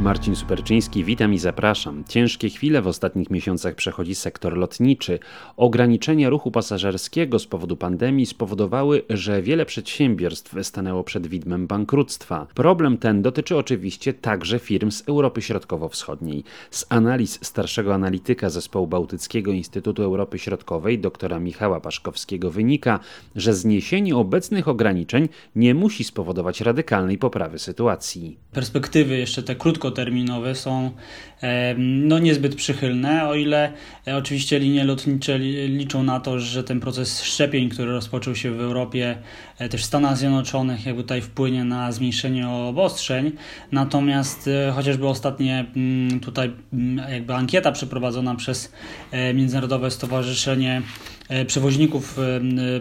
Marcin Superczyński, witam i zapraszam. Ciężkie chwile w ostatnich miesiącach przechodzi sektor lotniczy. Ograniczenia ruchu pasażerskiego z powodu pandemii spowodowały, że wiele przedsiębiorstw stanęło przed widmem bankructwa. Problem ten dotyczy oczywiście także firm z Europy Środkowo-Wschodniej. Z analiz starszego analityka zespołu Bałtyckiego Instytutu Europy Środkowej, doktora Michała Paszkowskiego, wynika, że zniesienie obecnych ograniczeń nie musi spowodować radykalnej poprawy sytuacji. Perspektywy jeszcze te krótko krótkoterminowe są no, niezbyt przychylne, o ile e, oczywiście linie lotnicze liczą na to, że ten proces szczepień, który rozpoczął się w Europie, e, też w Stanach Zjednoczonych, jakby tutaj wpłynie na zmniejszenie obostrzeń. Natomiast e, chociażby ostatnie mm, tutaj mm, jakby ankieta przeprowadzona przez Międzynarodowe Stowarzyszenie Przewoźników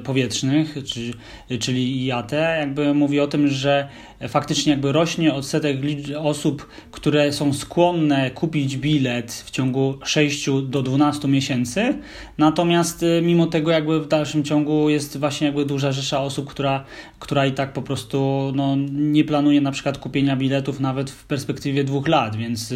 Powietrznych, czyli IAT, jakby mówi o tym, że faktycznie jakby rośnie odsetek osób, które są skłonne kupić bilet w ciągu 6 do 12 miesięcy, natomiast mimo tego jakby w dalszym ciągu jest właśnie jakby duża rzesza osób, która, która i tak po prostu no, nie planuje na przykład kupienia biletów nawet w perspektywie dwóch lat, więc,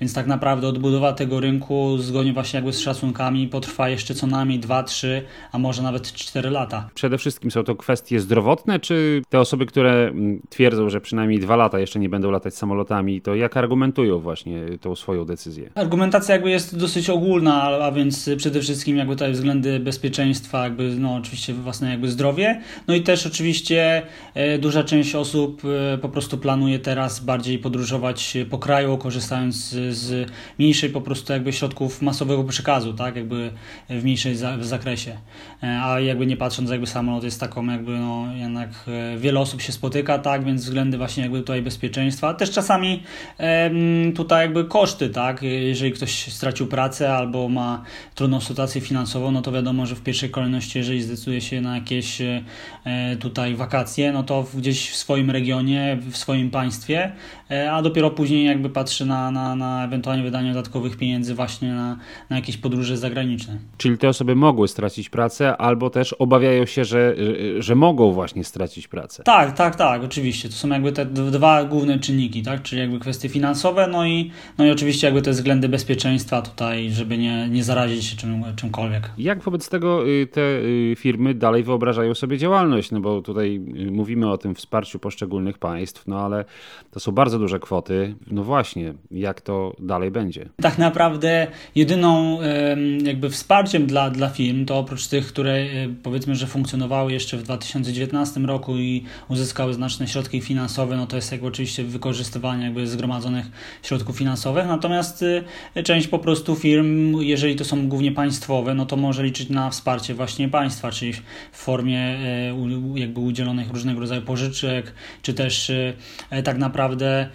więc tak naprawdę odbudowa tego rynku zgodnie właśnie jakby z szacunkami potrwa jeszcze co najmniej 2, 3, a może nawet 4 lata. Przede wszystkim są to kwestie zdrowotne, czy te osoby, które mm, twierdzą, że przynajmniej dwa lata jeszcze nie będą latać samolotami, to jak argumentują właśnie tą swoją decyzję? Argumentacja jakby jest dosyć ogólna, a więc przede wszystkim jakby tutaj względy bezpieczeństwa, jakby no oczywiście własne jakby zdrowie, no i też oczywiście e, duża część osób e, po prostu planuje teraz bardziej podróżować po kraju, korzystając z, z mniejszej po prostu jakby środków masowego przekazu, tak, jakby w mniejszej za, w zakresie, e, a jakby nie patrząc jakby samolot jest taką jakby no jednak wiele osób się spotyka, tak, więc względy właśnie jakby tutaj bezpieczeństwa, też czasami tutaj jakby koszty, tak? Jeżeli ktoś stracił pracę albo ma trudną sytuację finansową, no to wiadomo, że w pierwszej kolejności, jeżeli zdecyduje się na jakieś e, tutaj wakacje, no to gdzieś w swoim regionie, w swoim państwie, e, a dopiero później jakby patrzy na, na, na ewentualnie wydanie dodatkowych pieniędzy właśnie na, na jakieś podróże zagraniczne. Czyli te osoby mogły stracić pracę albo też obawiają się, że, że mogą właśnie stracić pracę. Tak, tak, tak, oczywiście. To są jakby te dwa główne czynniki, tak? Czyli jakby kwestie finansowe, no i, no i oczywiście jakby te względy bezpieczeństwa tutaj, żeby nie, nie zarazić się czym, czymkolwiek. Jak wobec tego y, te y, firmy dalej wyobrażają sobie działalność? No bo tutaj y, mówimy o tym wsparciu poszczególnych państw, no ale to są bardzo duże kwoty. No właśnie, jak to dalej będzie? Tak naprawdę jedyną jakby wsparciem dla, dla firm to oprócz tych, które powiedzmy, że funkcjonowały jeszcze w 2019 roku i uzyskały znaczne środki finansowe, no to jest jakby oczywiście wykorzystywanie jakby zgromadzonych środków finansowych, natomiast y, część po prostu firm, jeżeli to są głównie państwowe, no to może liczyć na wsparcie właśnie państwa, czyli w formie y, jakby udzielonych różnego rodzaju pożyczek, czy też y, e, tak naprawdę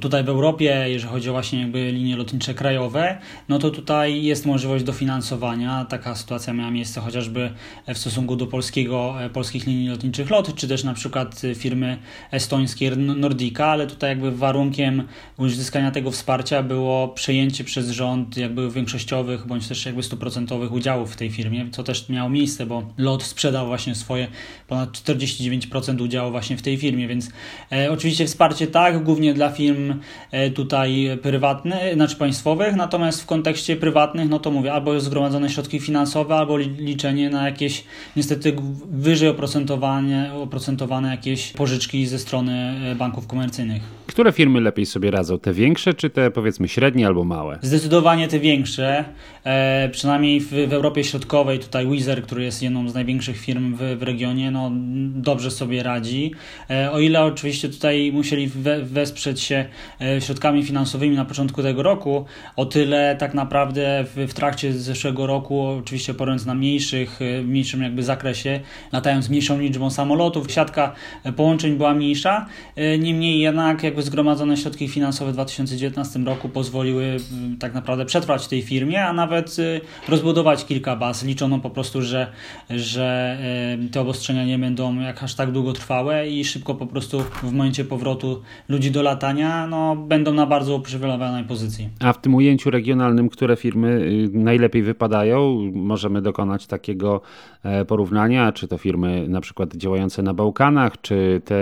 tutaj w Europie, jeżeli chodzi o właśnie jakby linie lotnicze krajowe, no to tutaj jest możliwość dofinansowania. Taka sytuacja miała miejsce chociażby w stosunku do polskiego, e, polskich linii lotniczych LOT, czy też na przykład firmy estońskiej Nordica, ale tutaj jakby warunkiem uzyskania tego wsparcia było przejęcie przez rząd jakby większościowych bądź też jakby stuprocentowych udziałów w tej firmie, co też miało miejsce, bo LOT sprzedał właśnie swoje ponad 49% udziału właśnie w tej firmie, więc e, oczywiście wsparcie tak, głównie dla firm e, tutaj prywatnych, znaczy państwowych, natomiast w kontekście prywatnych, no to mówię, albo zgromadzone środki finansowe, albo liczenie na jakieś niestety wyżej oprocentowane, oprocentowane jakieś pożyczki ze strony e, banków komercyjnych. Które firmy lepiej sobie radzą? Te większe, czy te powiedzmy średnie albo małe? Zdecydowanie te większe. E, przynajmniej w, w, Europie Środkowej, tutaj Wizer, który jest jedną z największych firm w, w regionie, no, dobrze sobie radzi. E, o ile oczywiście tutaj musieli we, wesprzeć się e, środkami finansowymi na początku tego roku, o tyle tak naprawdę w, w trakcie zeszłego roku, oczywiście operując na mniejszych, e, w mniejszym jakby zakresie, latając mniejszą liczbą samolotów, siatka połączeń była mniejsza. E, niemniej jednak jakby zgromadzone środki finansowe w 2019 roku pozwoliły tak naprawdę przetrwać tej firmie, a nawet y, rozbudować kilka baz. Liczono po prostu, że, że y, te obostrzenia nie będą jak aż tak długo trwałe i szybko po prostu w momencie powrotu ludzi do latania no, będą na bardzo uprzywilejowanej pozycji. A w tym ujęciu regionalnym, które firmy y, najlepiej wypadają, możemy dokonać takiego e, porównania, czy to firmy na przykład działające na Bałkanach, czy te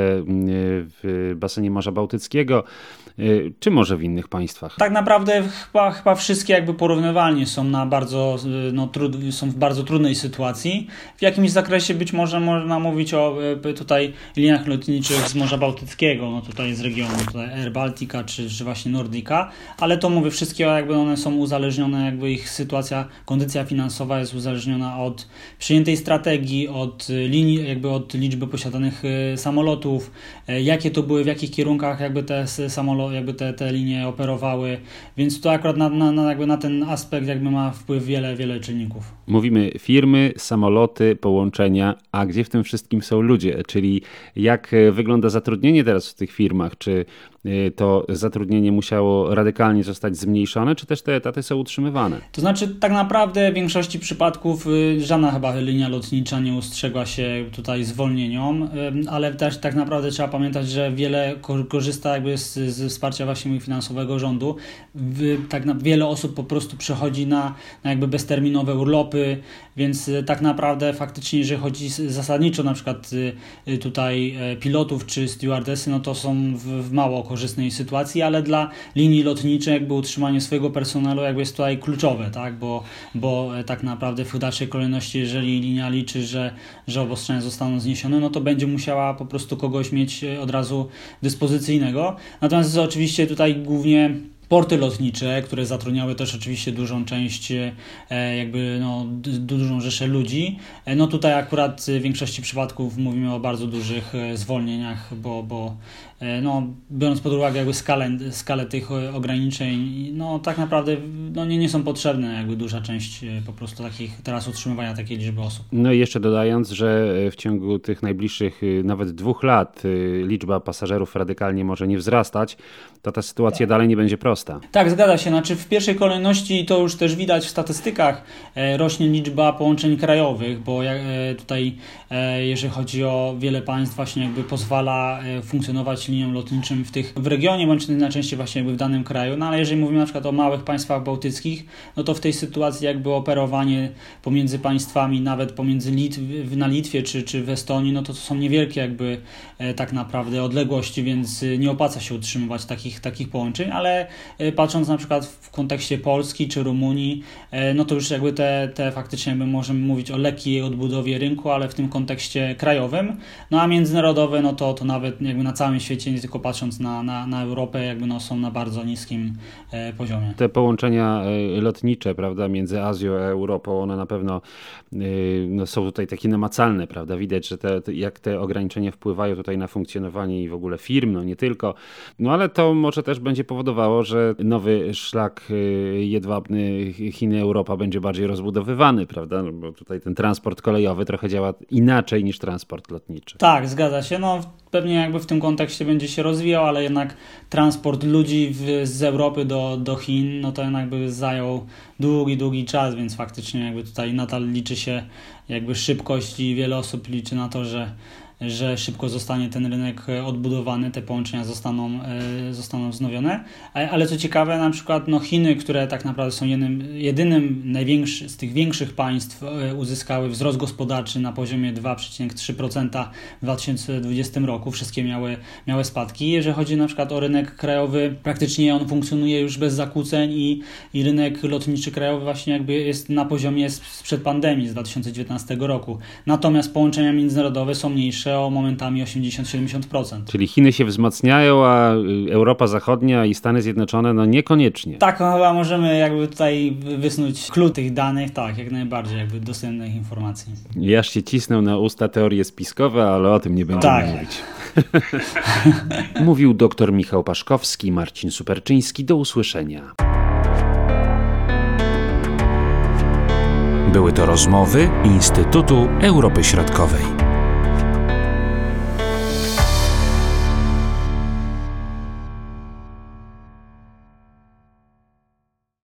w basenie Morza Bałtyckiego, czy może w innych państwach? Tak naprawdę chyba, chyba wszystkie jakby porównywalnie są na bardzo, y, no, trud, są w bardzo trudnej sytuacji. W jakimś zakresie być może można mówić o y, tutaj liniach lotniczych z Morza Bałtyckiego, no tutaj z regionu tutaj Air Baltica czy, czy właśnie Nordica, ale to mówię, wszystkie jakby one są uzależnione, jakby ich sytuacja, kondycja finansowa jest uzależniona od przyjętej strategii, od linii, jakby od liczby posiadanych samolotów, jakie to były, w jakich kierunkach jakby te samoloty, jakby te, te linie operowały, więc to akurat na, na, na, jakby na ten aspekt jakby ma wpływ wiele, wiele czynników. Mówimy firmy, samoloty, połączenia, a gdzie w tym wszystkim są ludzie, czyli jak wygląda zatrudnienie teraz w tych firmach, czy to zatrudnienie musiało radykalnie zostać zmniejszone, czy też te etaty są utrzymywane? To znaczy, tak naprawdę w większości przypadków y, żadna chyba linia lotnicza nie ustrzegła się tutaj zwolnieniom, y, ale też tak naprawdę trzeba pamiętać, że wiele korzysta jakby z, z wsparcia właśnie finansowego rządu. Tak na, wiele osób po prostu przechodzi na, na jakby bezterminowe urlopy, więc tak naprawdę faktycznie, jeżeli chodzi zasadniczo na przykład tutaj pilotów czy stewardesy, no to są w, w mało korzystnej sytuacji, ale dla linii lotniczych jakby utrzymanie swojego personelu jakby jest tutaj kluczowe, tak? bo, bo e, tak naprawdę w dalszej kolejności, jeżeli linia liczy, że, że obostrzenia zostaną zniesione, no to będzie musiała po prostu kogoś mieć e, od razu dyspozycyjnego. Natomiast oczywiście tutaj głównie porty lotnicze, które zatrudniały też oczywiście dużą część, e, jakby no, dużą rzeszę ludzi. No tutaj akurat w większości przypadków mówimy o bardzo dużych zwolnieniach, bo, bo no, biorąc pod uwagę jakby skalę, skalę tych ograniczeń, no tak naprawdę no, nie, nie są potrzebne jakby duża część e, po prostu takich teraz utrzymywania takiej liczby osób. No i jeszcze dodając, że w ciągu tych najbliższych nawet dwóch lat liczba pasażerów radykalnie może nie wzrastać, to ta sytuacja tak. dalej nie będzie prosta. Tak, zgadza się. Znaczy w pierwszej kolejności to już też widać w statystykach e, rośnie liczba połączeń krajowych, bo tutaj jeżeli chodzi o wiele państw właśnie jakby pozwala funkcjonować linią lotniczym w tych w regionie, bądź najczęściej właśnie jakby w danym kraju. No ale jeżeli mówimy na przykład o małych państwach bałtyckich, no to w tej sytuacji jakby operowanie pomiędzy państwami, nawet pomiędzy Litw, na Litwie czy, czy w Estonii, no to, to są niewielkie jakby e, tak naprawdę odległości, więc e, nie opłaca się utrzymywać takich, takich połączeń, ale e, patrząc na przykład w kontekście Polski czy Rumunii, e, no to już jakby te, te faktycznie jakby możemy mówić o lekkiej odbudowie rynku, ale w tym kontekście krajowym, no a międzynarodowe, no to, to nawet jakby na całym świecie świecie, nie tylko patrząc na, na, na Europę, jakby no, są na bardzo niskim e, poziomie. Te połączenia e, lotnicze, prawda, między Azją a Europą, one na pewno e, no, są tutaj takie namacalne, prawda, widać, że te, jak te ograniczenia wpływają tutaj na funkcjonowanie i w ogóle firm, no nie tylko, no ale to może też będzie powodowało, że nowy szlak jedwabny Chiny-Europa będzie bardziej rozbudowywany, prawda, no, bo tutaj ten transport kolejowy trochę działa inaczej niż transport lotniczy. Tak, zgadza się, no pewnie jakby w tym kontekście będzie się rozwijał, ale jednak transport ludzi w, z Europy do, do Chin, no to jednak by zajął długi, długi czas, więc faktycznie jakby tutaj nadal liczy się jakby szybkość i wiele osób liczy na to, że że szybko zostanie ten rynek e, odbudowany, te połączenia zostaną, e, zostaną wznowione. Ale co ciekawe, na przykład no Chiny, które tak naprawdę są jedynym największy, z tych większych państw, e, uzyskały wzrost gospodarczy na poziomie 2,3% w 2020 roku. Wszystkie miały, miały spadki. Jeżeli chodzi na przykład o rynek krajowy, praktycznie on funkcjonuje już bez zakłóceń i, i rynek lotniczy krajowy właśnie jakby jest na poziomie sprzed pandemii z 2019 roku. Natomiast połączenia międzynarodowe są mniejsze o momentami 80-70%. Czyli Chiny się wzmacniają, a y, Europa Zachodnia i Stany Zjednoczone no niekoniecznie. Tak, no chyba możemy jakby tutaj wysnuć klucz tych danych, tak, jak najbardziej jakby dostępnych informacji. Jaż się cisnął na usta teorie spiskowe, ale o tym nie będziemy tak. mówić. Mówił dr Michał Paszkowski, Marcin Superczyński. Do usłyszenia. Były to rozmowy Instytutu Europy Środkowej.